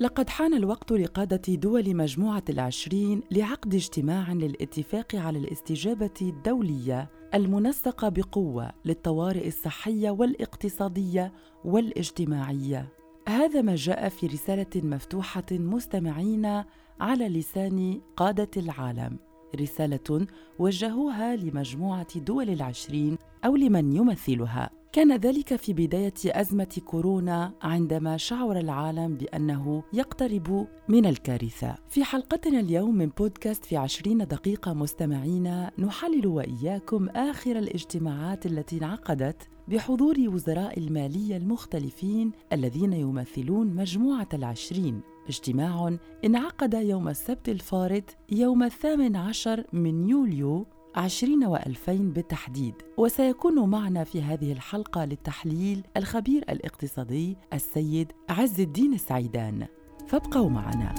لقد حان الوقت لقادة دول مجموعة العشرين لعقد اجتماع للاتفاق على الاستجابة الدولية المنسقة بقوة للطوارئ الصحية والاقتصادية والاجتماعية. هذا ما جاء في رسالة مفتوحة مستمعين على لسان قادة العالم. رسالة وجهوها لمجموعة دول العشرين أو لمن يمثلها كان ذلك في بداية أزمة كورونا عندما شعر العالم بأنه يقترب من الكارثة. في حلقتنا اليوم من بودكاست في عشرين دقيقة مستمعين نحلل وإياكم آخر الاجتماعات التي انعقدت بحضور وزراء المالية المختلفين الذين يمثلون مجموعة العشرين اجتماع انعقد يوم السبت الفارط يوم الثامن عشر من يوليو عشرين وألفين بالتحديد. وسيكون معنا في هذه الحلقة للتحليل الخبير الاقتصادي السيد عز الدين السعيدان. فابقوا معنا.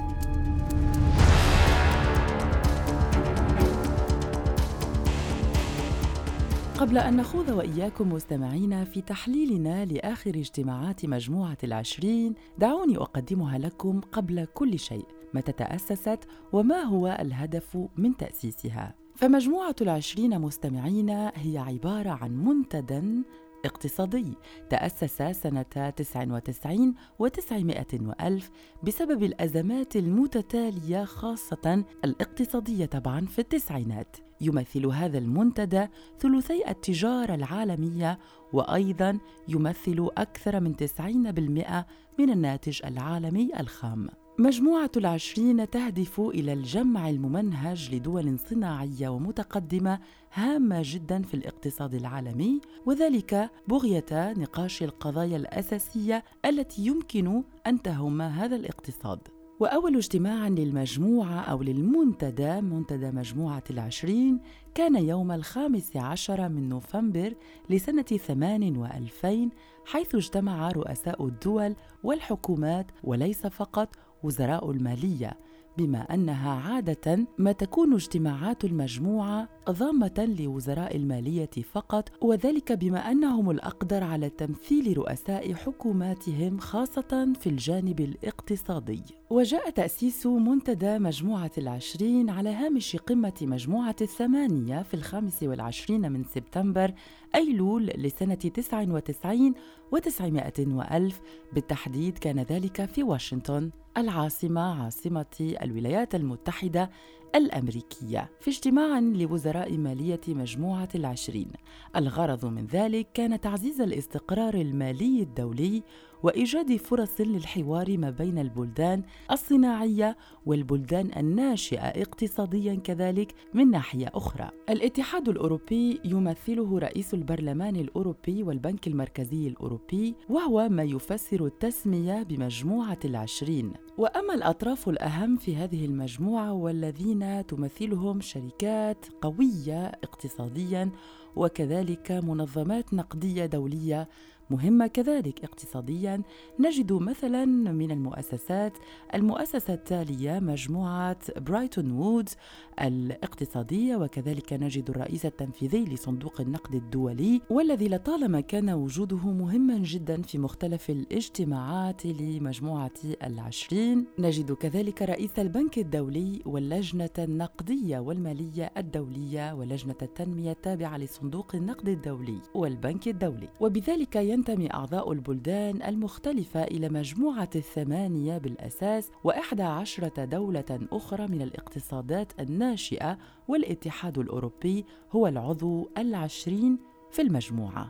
قبل أن نخوض وإياكم مستمعينا في تحليلنا لآخر اجتماعات مجموعة العشرين دعوني أقدمها لكم قبل كل شيء. متى تأسست وما هو الهدف من تأسيسها؟ فمجموعة العشرين مستمعين هي عبارة عن منتدى اقتصادي تأسس سنة 99 و900 وألف بسبب الأزمات المتتالية خاصة الاقتصادية طبعا في التسعينات. يمثل هذا المنتدى ثلثي التجارة العالمية وأيضا يمثل أكثر من 90% من الناتج العالمي الخام. مجموعة العشرين تهدف إلى الجمع الممنهج لدول صناعية ومتقدمة هامة جدا في الاقتصاد العالمي وذلك بغية نقاش القضايا الأساسية التي يمكن أن تهم هذا الاقتصاد. وأول اجتماع للمجموعة أو للمنتدى منتدى مجموعة العشرين كان يوم الخامس عشر من نوفمبر لسنة ثمان وألفين حيث اجتمع رؤساء الدول والحكومات وليس فقط وزراء المالية بما أنها عادة ما تكون اجتماعات المجموعة ضامة لوزراء المالية فقط وذلك بما أنهم الأقدر على تمثيل رؤساء حكوماتهم خاصة في الجانب الاقتصادي. وجاء تأسيس منتدى مجموعة العشرين على هامش قمة مجموعة الثمانية في الخامس والعشرين من سبتمبر أيلول لسنة 99 و900 وألف. بالتحديد كان ذلك في واشنطن. العاصمة عاصمة الولايات المتحدة الأمريكية في اجتماع لوزراء مالية مجموعة العشرين الغرض من ذلك كان تعزيز الاستقرار المالي الدولي وإيجاد فرص للحوار ما بين البلدان الصناعية والبلدان الناشئة اقتصاديا كذلك من ناحية أخرى. الاتحاد الأوروبي يمثله رئيس البرلمان الأوروبي والبنك المركزي الأوروبي وهو ما يفسر التسمية بمجموعة العشرين. وأما الأطراف الأهم في هذه المجموعة والذين تمثلهم شركات قوية اقتصاديا وكذلك منظمات نقدية دولية مهمة كذلك اقتصاديا. نجد مثلا من المؤسسات المؤسسة التالية مجموعة برايتون وودز الاقتصادية وكذلك نجد الرئيس التنفيذي لصندوق النقد الدولي والذي لطالما كان وجوده مهما جدا في مختلف الاجتماعات لمجموعة العشرين. نجد كذلك رئيس البنك الدولي واللجنة النقدية والمالية الدولية ولجنة التنمية التابعة لصندوق النقد الدولي والبنك الدولي. وبذلك ينتمي أعضاء البلدان المختلفة إلى مجموعة الثمانية بالأساس وإحدى عشرة دولة أخرى من الاقتصادات الناشئة والاتحاد الأوروبي هو العضو العشرين في المجموعة.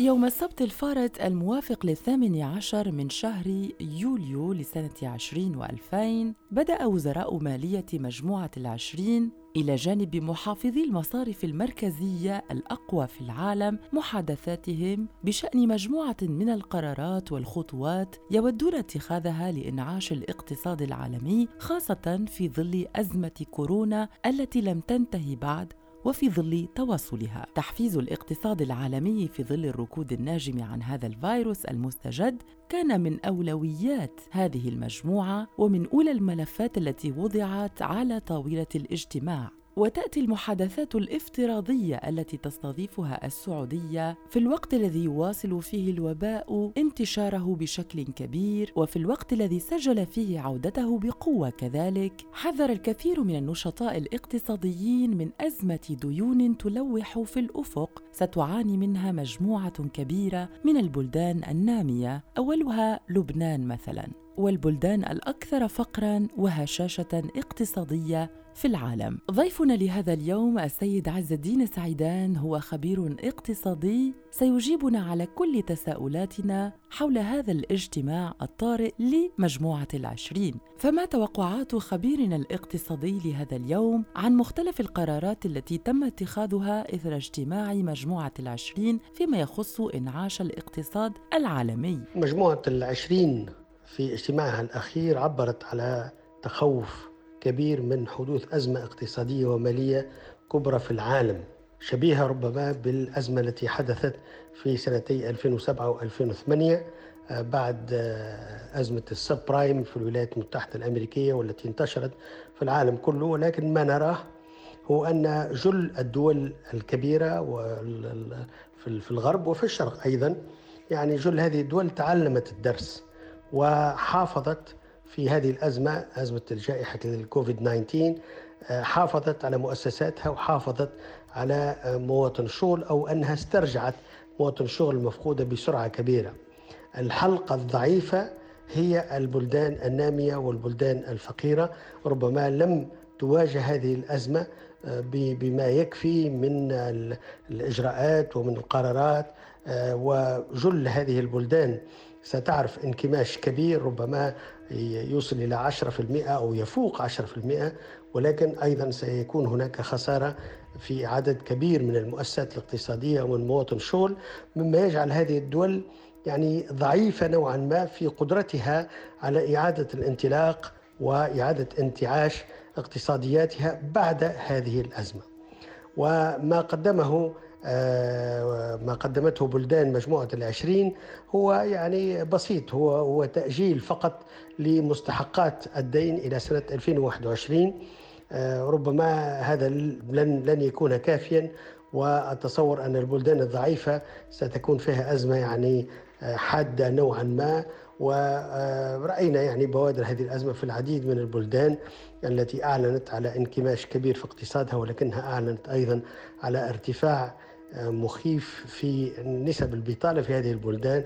يوم السبت الفارط الموافق للثامن عشر من شهر يوليو لسنة عشرين وألفين بدأ وزراء مالية مجموعة العشرين إلى جانب محافظي المصارف المركزية الأقوى في العالم محادثاتهم بشأن مجموعة من القرارات والخطوات يودون اتخاذها لإنعاش الاقتصاد العالمي خاصة في ظل أزمة كورونا التي لم تنتهي بعد وفي ظل تواصلها. تحفيز الاقتصاد العالمي في ظل الركود الناجم عن هذا الفيروس المستجد كان من أولويات هذه المجموعة ومن أولى الملفات التي وضعت على طاولة الاجتماع. وتأتي المحادثات الافتراضية التي تستضيفها السعودية في الوقت الذي يواصل فيه الوباء انتشاره بشكل كبير وفي الوقت الذي سجل فيه عودته بقوة كذلك. حذر الكثير من النشطاء الاقتصاديين من أزمة ديون تلوح في الأفق. ستعاني منها مجموعة كبيرة من البلدان النامية أولها لبنان مثلاً. والبلدان الأكثر فقرا وهشاشة اقتصادية في العالم. ضيفنا لهذا اليوم السيد عز الدين سعيدان هو خبير اقتصادي. سيجيبنا على كل تساؤلاتنا حول هذا الاجتماع الطارئ لمجموعة العشرين. فما توقعات خبيرنا الاقتصادي لهذا اليوم عن مختلف القرارات التي تم اتخاذها إثر اجتماع مجموعة العشرين فيما يخص إنعاش الاقتصاد العالمي؟ مجموعة العشرين في اجتماعها الأخير عبرت على تخوف كبير من حدوث أزمة اقتصادية ومالية كبرى في العالم شبيهة ربما بالأزمة التي حدثت في سنتي 2007 و2008 آه، بعد آه، أزمة السب برايم في الولايات المتحدة الأمريكية والتي انتشرت في العالم كله. ولكن ما نراه هو أن جل الدول الكبيرة في الغرب وفي الشرق أيضا يعني جل هذه الدول تعلمت الدرس وحافظت في هذه الأزمة أزمة الجائحة الكوفيد 19 آه، حافظت على مؤسساتها وحافظت على آه، مواطن الشغل أو أنها استرجعت مواطن الشغل المفقودة بسرعة كبيرة. الحلقة الضعيفة هي البلدان النامية والبلدان الفقيرة ربما لم تواجه هذه الأزمة آه، بما يكفي من الإجراءات ومن القرارات وجل هذه البلدان. ستعرف انكماش كبير ربما يوصل إلى 10% أو يفوق 10% ولكن أيضا سيكون هناك خسارة في عدد كبير من المؤسسات الاقتصادية ومن مواطن الشغل مما يجعل هذه الدول يعني ضعيفة نوعا ما في قدرتها على إعادة الانطلاق وإعادة انتعاش اقتصادياتها بعد هذه الأزمة. وما قدمه ما قدمته بلدان مجموعة العشرين هو يعني بسيط هو هو تأجيل فقط لمستحقات الدين إلى سنة 2021 آه، ربما هذا لن لن يكون كافيا وأتصور أن البلدان الضعيفة ستكون فيها أزمة يعني آه، حادة نوعا ما. ورأينا يعني بوادر هذه الأزمة في العديد من البلدان. التي أعلنت على انكماش كبير في اقتصادها ولكنها أعلنت أيضا على ارتفاع مخيف في نسب البطالة في هذه البلدان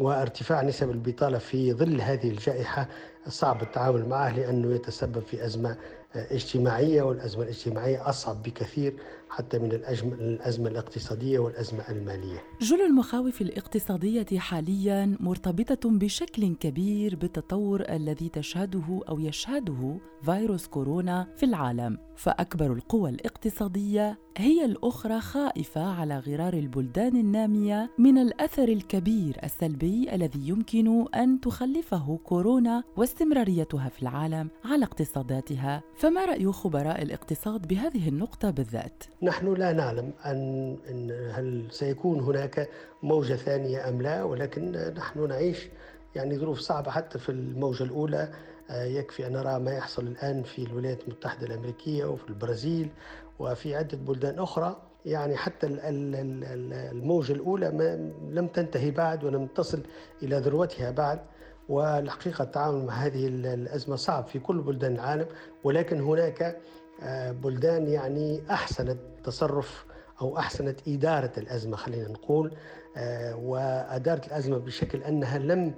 وارتفاع نسب البطالة في ظل هذه الجائحة صعب التعامل معه لأنه يتسبب في أزمة اجتماعية والأزمة الاجتماعية أصعب بكثير. حتى من الأزمة الاقتصادية والأزمة المالية. جل المخاوف الاقتصادية حاليا مرتبطة بشكل كبير بالتطور الذي تشهده أو يشهده فيروس كورونا في العالم. فأكبر القوى الاقتصادية هي الأخرى خائفة على غرار البلدان النامية من الأثر الكبير السلبي الذي يمكن أن تخلفه كورونا واستمراريتها في العالم على اقتصاداتها. فما رأي خبراء الاقتصاد بهذه النقطة بالذات؟ نحن لا نعلم أن هل سيكون هناك موجة ثانية أم لا ولكن نحن نعيش يعني ظروف صعبة. حتى في الموجة الأولى آه، يكفي أن نرى ما يحصل الآن في الولايات المتحدة الأمريكية وفي البرازيل وفي عدة بلدان أخرى. يعني حتى الموجة الأولى لم تنتهي بعد ولم تصل إلى ذروتها بعد والحقيقة التعامل مع هذه الأزمة صعب في كل بلدان العالم ولكن هناك بلدان يعني أحسنت تصرف أو أحسنت إدارة الأزمة خلينا نقول. آه، وأدارت الأزمة بشكل أنها لم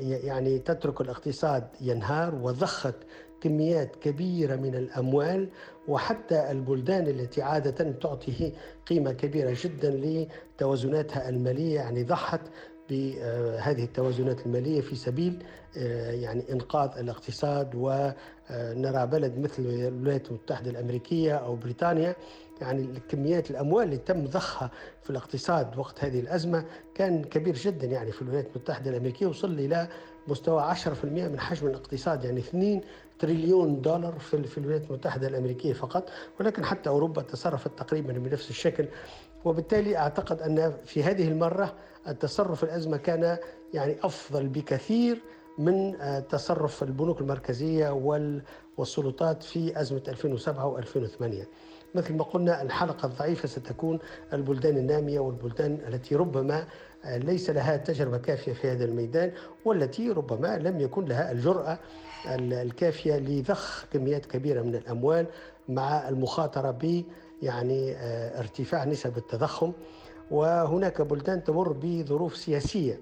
يعني تترك الاقتصاد ينهار وضخت كميات كبيرة من الأموال وحتى البلدان التي عادة تعطي قيمة كبيرة جدا لتوازناتها المالية يعني ضحت بهذه التوازنات المالية في سبيل آه، يعني إنقاذ الاقتصاد ونرى بلد مثل الولايات المتحدة الأمريكية أو بريطانيا يعني كميات الأموال اللي تم ضخها في الاقتصاد وقت هذه الأزمة كان كبير جدا يعني في الولايات المتحدة الأمريكية وصل إلى مستوى 10% من حجم الاقتصاد يعني 2 تريليون دولار في الولايات المتحدة الأمريكية فقط ولكن حتى أوروبا تصرفت تقريبا بنفس الشكل. وبالتالي أعتقد أن في هذه المرة التصرف الأزمة كان يعني أفضل بكثير من تصرف البنوك المركزية والسلطات في أزمة 2007 و2008 مثل ما قلنا الحلقة الضعيفة ستكون البلدان النامية والبلدان التي ربما ليس لها تجربة كافية في هذا الميدان والتي ربما لم يكن لها الجرأة الكافية لضخ كميات كبيرة من الأموال مع المخاطرة ب يعني آه، ارتفاع نسب التضخم. وهناك بلدان تمر بظروف سياسية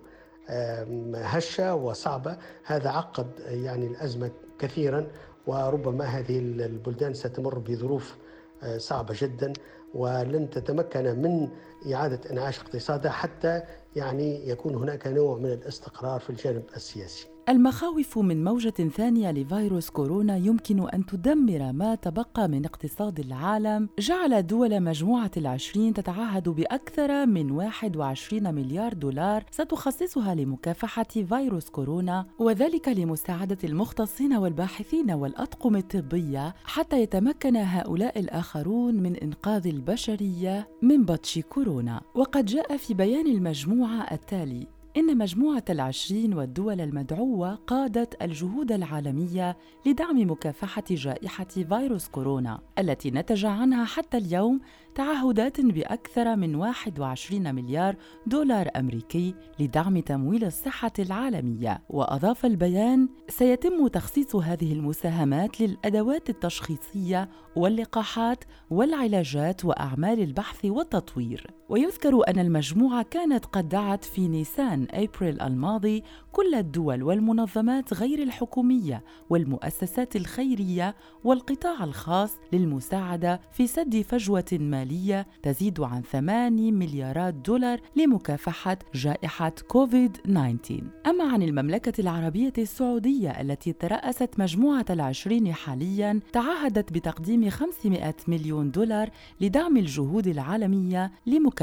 هشة وصعبة. هذا عقد يعني الأزمة كثيرا وربما هذه البلدان ستمر بظروف آه، صعبة جدا. ولن تتمكن من إعادة إنعاش اقتصادها حتى يعني يكون هناك نوع من الاستقرار في الجانب السياسي. المخاوف من موجة ثانية لفيروس كورونا يمكن أن تدمر ما تبقى من اقتصاد العالم. جعل دول مجموعة العشرين تتعهد بأكثر من 21 مليار دولار ستخصصها لمكافحة فيروس كورونا وذلك لمساعدة المختصين والباحثين والأطقم الطبية حتى يتمكن هؤلاء الآخرون من إنقاذ البشرية من بطش كورونا. وقد جاء في بيان المجموعة التالي إن مجموعة العشرين والدول المدعوة قادت الجهود العالمية لدعم مكافحة جائحة فيروس كورونا التي نتج عنها حتى اليوم تعهدات بأكثر من 21 مليار دولار أمريكي لدعم تمويل الصحة العالمية. وأضاف البيان سيتم تخصيص هذه المساهمات للأدوات التشخيصية واللقاحات والعلاجات وأعمال البحث والتطوير. ويذكر أن المجموعة كانت قد دعت في نيسان أبريل الماضي كل الدول والمنظمات غير الحكومية والمؤسسات الخيرية والقطاع الخاص للمساعدة في سد فجوة مالية تزيد عن 8 مليارات دولار لمكافحة جائحة كوفيد-19 أما عن المملكة العربية السعودية التي ترأست مجموعة العشرين حالياً تعهدت بتقديم 500 مليون دولار لدعم الجهود العالمية لمكافحة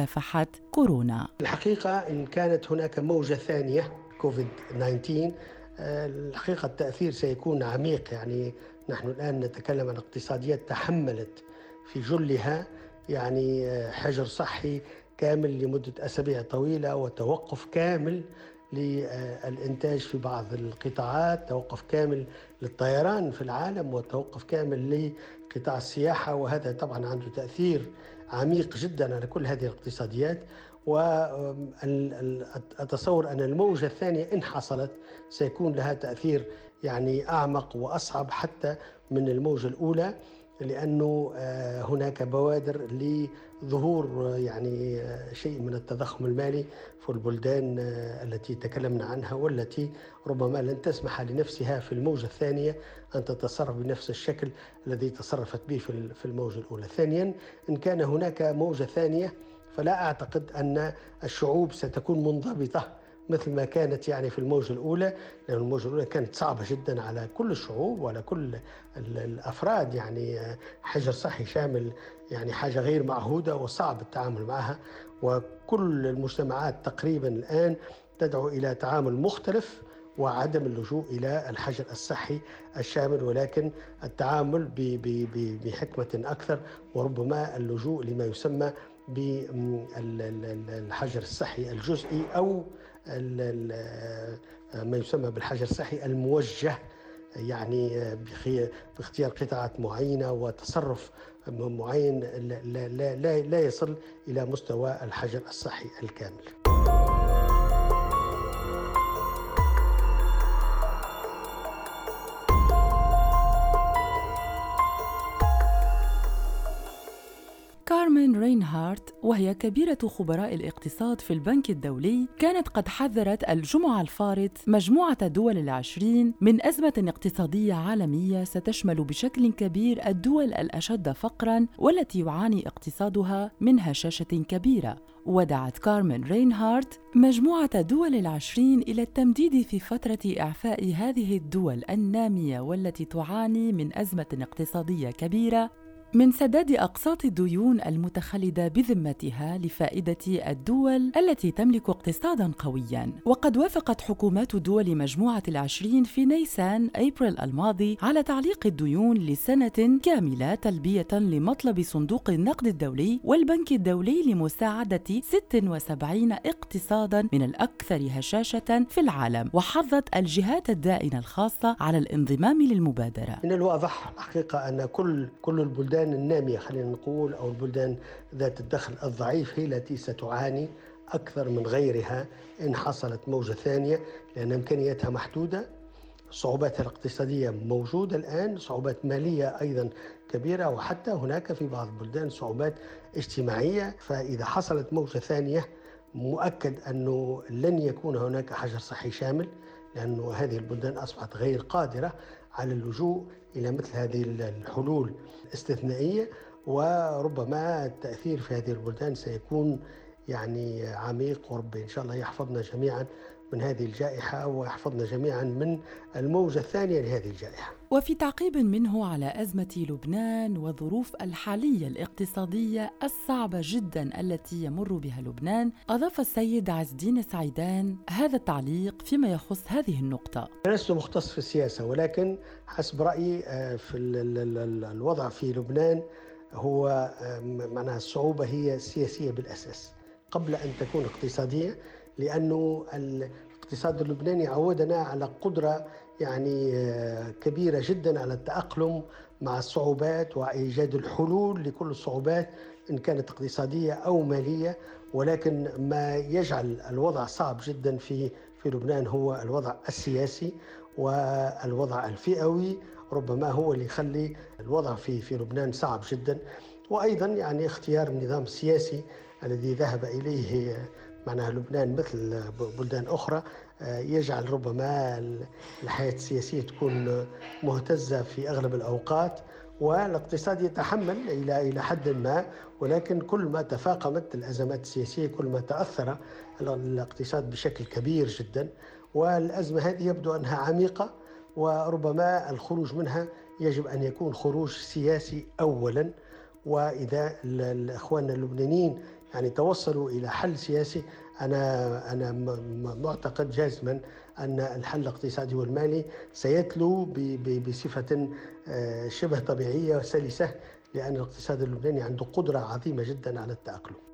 كورونا. الحقيقة إن كانت هناك موجة ثانية كوفيد 19 الحقيقة التأثير سيكون عميق. يعني نحن الآن نتكلم عن اقتصاديات تحملت في جلها يعني آه، حجر صحي كامل لمدة أسابيع طويلة وتوقف كامل للإنتاج في بعض القطاعات توقف كامل للطيران في العالم وتوقف كامل لقطاع السياحة وهذا طبعا عنده تأثير عميق جدا على كل هذه الاقتصاديات وأتصور أن الموجة الثانية إن حصلت سيكون لها تأثير يعني أعمق وأصعب حتى من الموجة الأولى. لأنه آه، هناك بوادر لظهور يعني آه، شيء من التضخم المالي في البلدان آه، التي تكلمنا عنها والتي ربما لن تسمح لنفسها في الموجة الثانية أن تتصرف بنفس الشكل الذي تصرفت به في الموجة الأولى. ثانيا إن كان هناك موجة ثانية فلا أعتقد أن الشعوب ستكون منضبطة مثل ما كانت يعني في الموجة الأولى لأن الموجة الأولى كانت صعبة جدا على كل الشعوب وعلى كل الأفراد يعني حجر صحي شامل يعني حاجة غير معهودة وصعب التعامل معها. وكل المجتمعات تقريبا الآن تدعو إلى تعامل مختلف وعدم اللجوء إلى الحجر الصحي الشامل ولكن التعامل بحكمة أكثر وربما اللجوء لما يسمى بالحجر الصحي الجزئي أو ما يسمى بالحجر الصحي الموجه يعني باختيار قطاعات معينة وتصرف معين لا, لا, لا يصل إلى مستوى الحجر الصحي الكامل. رينهارت وهي كبيرة خبراء الاقتصاد في البنك الدولي كانت قد حذرت الجمعة الفارط مجموعة دول العشرين من أزمة اقتصادية عالمية ستشمل بشكل كبير الدول الأشد فقراً والتي يعاني اقتصادها من هشاشة كبيرة. ودعت كارمن رينهارت مجموعة دول العشرين إلى التمديد في فترة إعفاء هذه الدول النامية والتي تعاني من أزمة اقتصادية كبيرة من سداد أقساط الديون المتخلدة بذمتها لفائدة الدول التي تملك اقتصادا قويا. وقد وافقت حكومات دول مجموعة العشرين في نيسان أبريل الماضي على تعليق الديون لسنة كاملة تلبية لمطلب صندوق النقد الدولي والبنك الدولي لمساعدة 76 اقتصادا من الأكثر هشاشة في العالم. وحظت الجهات الدائنة الخاصة على الانضمام للمبادرة. من الواضح الحقيقة أن كل كل البلدان النامية خلينا نقول أو البلدان ذات الدخل الضعيف هي التي ستعاني أكثر من غيرها إن حصلت موجة ثانية لأن إمكانياتها محدودة. صعوباتها الاقتصادية موجودة الآن صعوبات مالية أيضا كبيرة وحتى هناك في بعض البلدان صعوبات اجتماعية. فإذا حصلت موجة ثانية مؤكد أنه لن يكون هناك حجر صحي شامل لأن هذه البلدان أصبحت غير قادرة على اللجوء إلى مثل هذه الحلول الاستثنائية وربما التأثير في هذه البلدان سيكون يعني عميق وربي إن شاء الله يحفظنا جميعا. من هذه الجائحة ويحفظنا جميعا من الموجة الثانية لهذه الجائحة. وفي تعقيب منه على أزمة لبنان والظروف الحالية الاقتصادية الصعبة جدا التي يمر بها لبنان أضاف السيد عز الدين سعيدان هذا التعليق فيما يخص هذه النقطة. لست مختص في السياسة ولكن حسب رأيي آه، في الوضع في لبنان هو آه، معناها الصعوبة هي سياسية بالأساس. قبل أن تكون اقتصادية لأنه الاقتصاد اللبناني عودنا على قدرة يعني آه، كبيرة جدا على التأقلم مع الصعوبات وإيجاد الحلول لكل الصعوبات إن كانت اقتصادية أو مالية. ولكن ما يجعل الوضع صعب جدا في في لبنان هو الوضع السياسي والوضع الفئوي ربما هو اللي يخلي الوضع في في لبنان صعب جدا. وأيضا يعني اختيار النظام السياسي الذي ذهب إليه معناها لبنان مثل بلدان أخرى آه، يجعل ربما الحياة السياسية تكون مهتزة في أغلب الأوقات والاقتصاد يتحمل إلى إلى حد ما ولكن كل ما تفاقمت الأزمات السياسية كل ما تأثر الاقتصاد بشكل كبير جدا. والأزمة هذه يبدو أنها عميقة وربما الخروج منها يجب أن يكون خروج سياسي أولا. وإذا الإخوان اللبنانيين يعني توصلوا إلى حل سياسي. أنا أنا معتقد جازما أن الحل الاقتصادي والمالي سيتلو بصفة آه، شبه طبيعية وسلسة لأن الاقتصاد اللبناني عنده قدرة عظيمة جدا على التأقلم.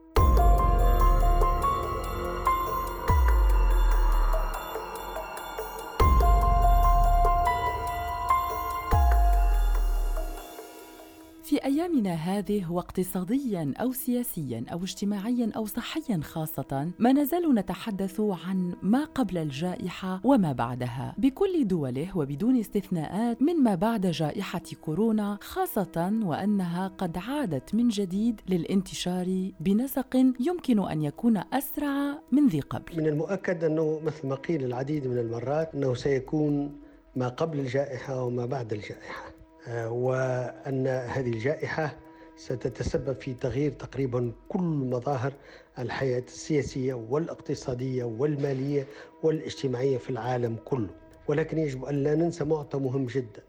في أيامنا هذه واقتصاديا أو سياسيا أو اجتماعيا أو صحيا خاصة ما نزال نتحدث عن ما قبل الجائحة وما بعدها بكل دوله وبدون استثناءات من ما بعد جائحة كورونا خاصة وأنها قد عادت من جديد للانتشار بنسق يمكن أن يكون أسرع من ذي قبل. من المؤكد أنه مثل ما قيل العديد من المرات أنه سيكون ما قبل الجائحة وما بعد الجائحة. وأن هذه الجائحة ستتسبب في تغيير تقريبا كل مظاهر الحياة السياسية والاقتصادية والمالية والاجتماعية في العالم كله. ولكن يجب أن لا ننسى معطى مهم جدا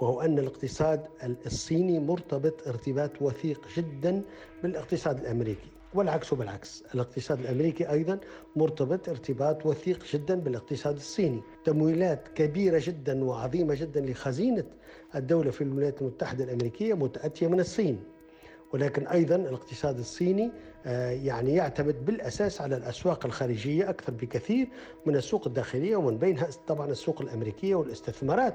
وهو أن الاقتصاد الصيني مرتبط ارتباط وثيق جدا بالاقتصاد الأمريكي. والعكس بالعكس الاقتصاد الأمريكي أيضا مرتبط ارتباط وثيق جدا بالاقتصاد الصيني. تمويلات كبيرة جدا وعظيمة جدا لخزينة الدولة في الولايات المتحدة الأمريكية متأتية من الصين. ولكن أيضا الاقتصاد الصيني آه، يعني يعتمد بالأساس على الأسواق الخارجية أكثر بكثير من السوق الداخلية ومن بينها طبعا السوق الأمريكية والاستثمارات.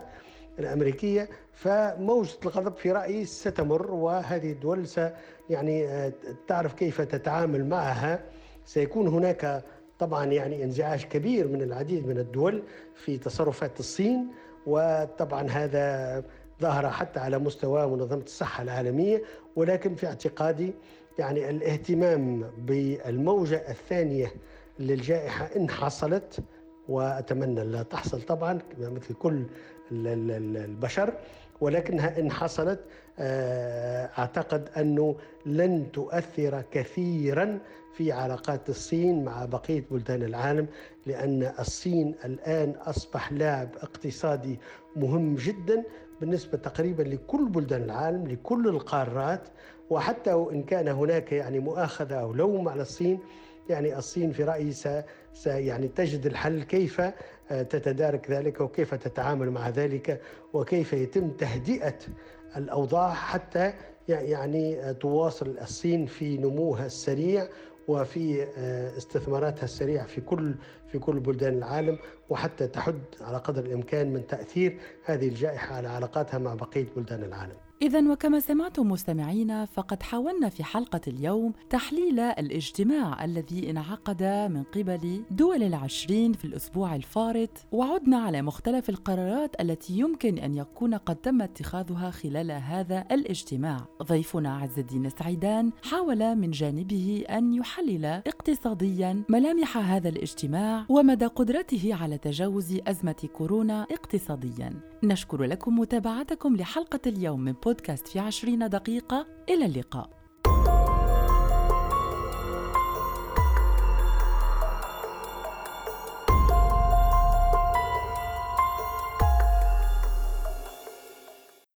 الأمريكية فموجة الغضب في رأيي ستمر وهذه الدول س يعني آه، تعرف كيف تتعامل معها. سيكون هناك طبعا يعني انزعاج كبير من العديد من الدول في تصرفات الصين وطبعا هذا ظهر حتى على مستوى منظمة الصحة العالمية. ولكن في اعتقادي يعني الاهتمام بالموجة الثانية للجائحة إن حصلت وأتمنى لا تحصل طبعا مثل كل البشر ولكنها إن حصلت آه، أعتقد أنه لن تؤثر كثيرا في علاقات الصين مع بقية بلدان العالم لأن الصين الآن أصبح لاعب اقتصادي مهم جدا بالنسبة تقريبا لكل بلدان العالم لكل القارات وحتى وإن كان هناك يعني مؤاخذة أو لوم على الصين يعني الصين في رأيي يعني تجد الحل كيف آه، تتدارك ذلك وكيف تتعامل مع ذلك وكيف يتم تهدئة الأوضاع حتى يعني تواصل الصين في نموها السريع وفي آه، استثماراتها السريعة في كل في كل بلدان العالم وحتى تحد على قدر الإمكان من تأثير هذه الجائحة على علاقاتها مع بقية بلدان العالم. إذا وكما سمعتم مستمعينا فقد حاولنا في حلقة اليوم تحليل الاجتماع الذي انعقد من قبل دول العشرين في الأسبوع الفارط وعدنا على مختلف القرارات التي يمكن أن يكون قد تم اتخاذها خلال هذا الاجتماع. ضيفنا عز الدين السعيدان حاول من جانبه أن يحلل اقتصاديا ملامح هذا الاجتماع ومدى قدرته على تجاوز أزمة كورونا اقتصاديا. نشكر لكم متابعتكم لحلقة اليوم من بودكاست في عشرين دقيقة. إلى اللقاء.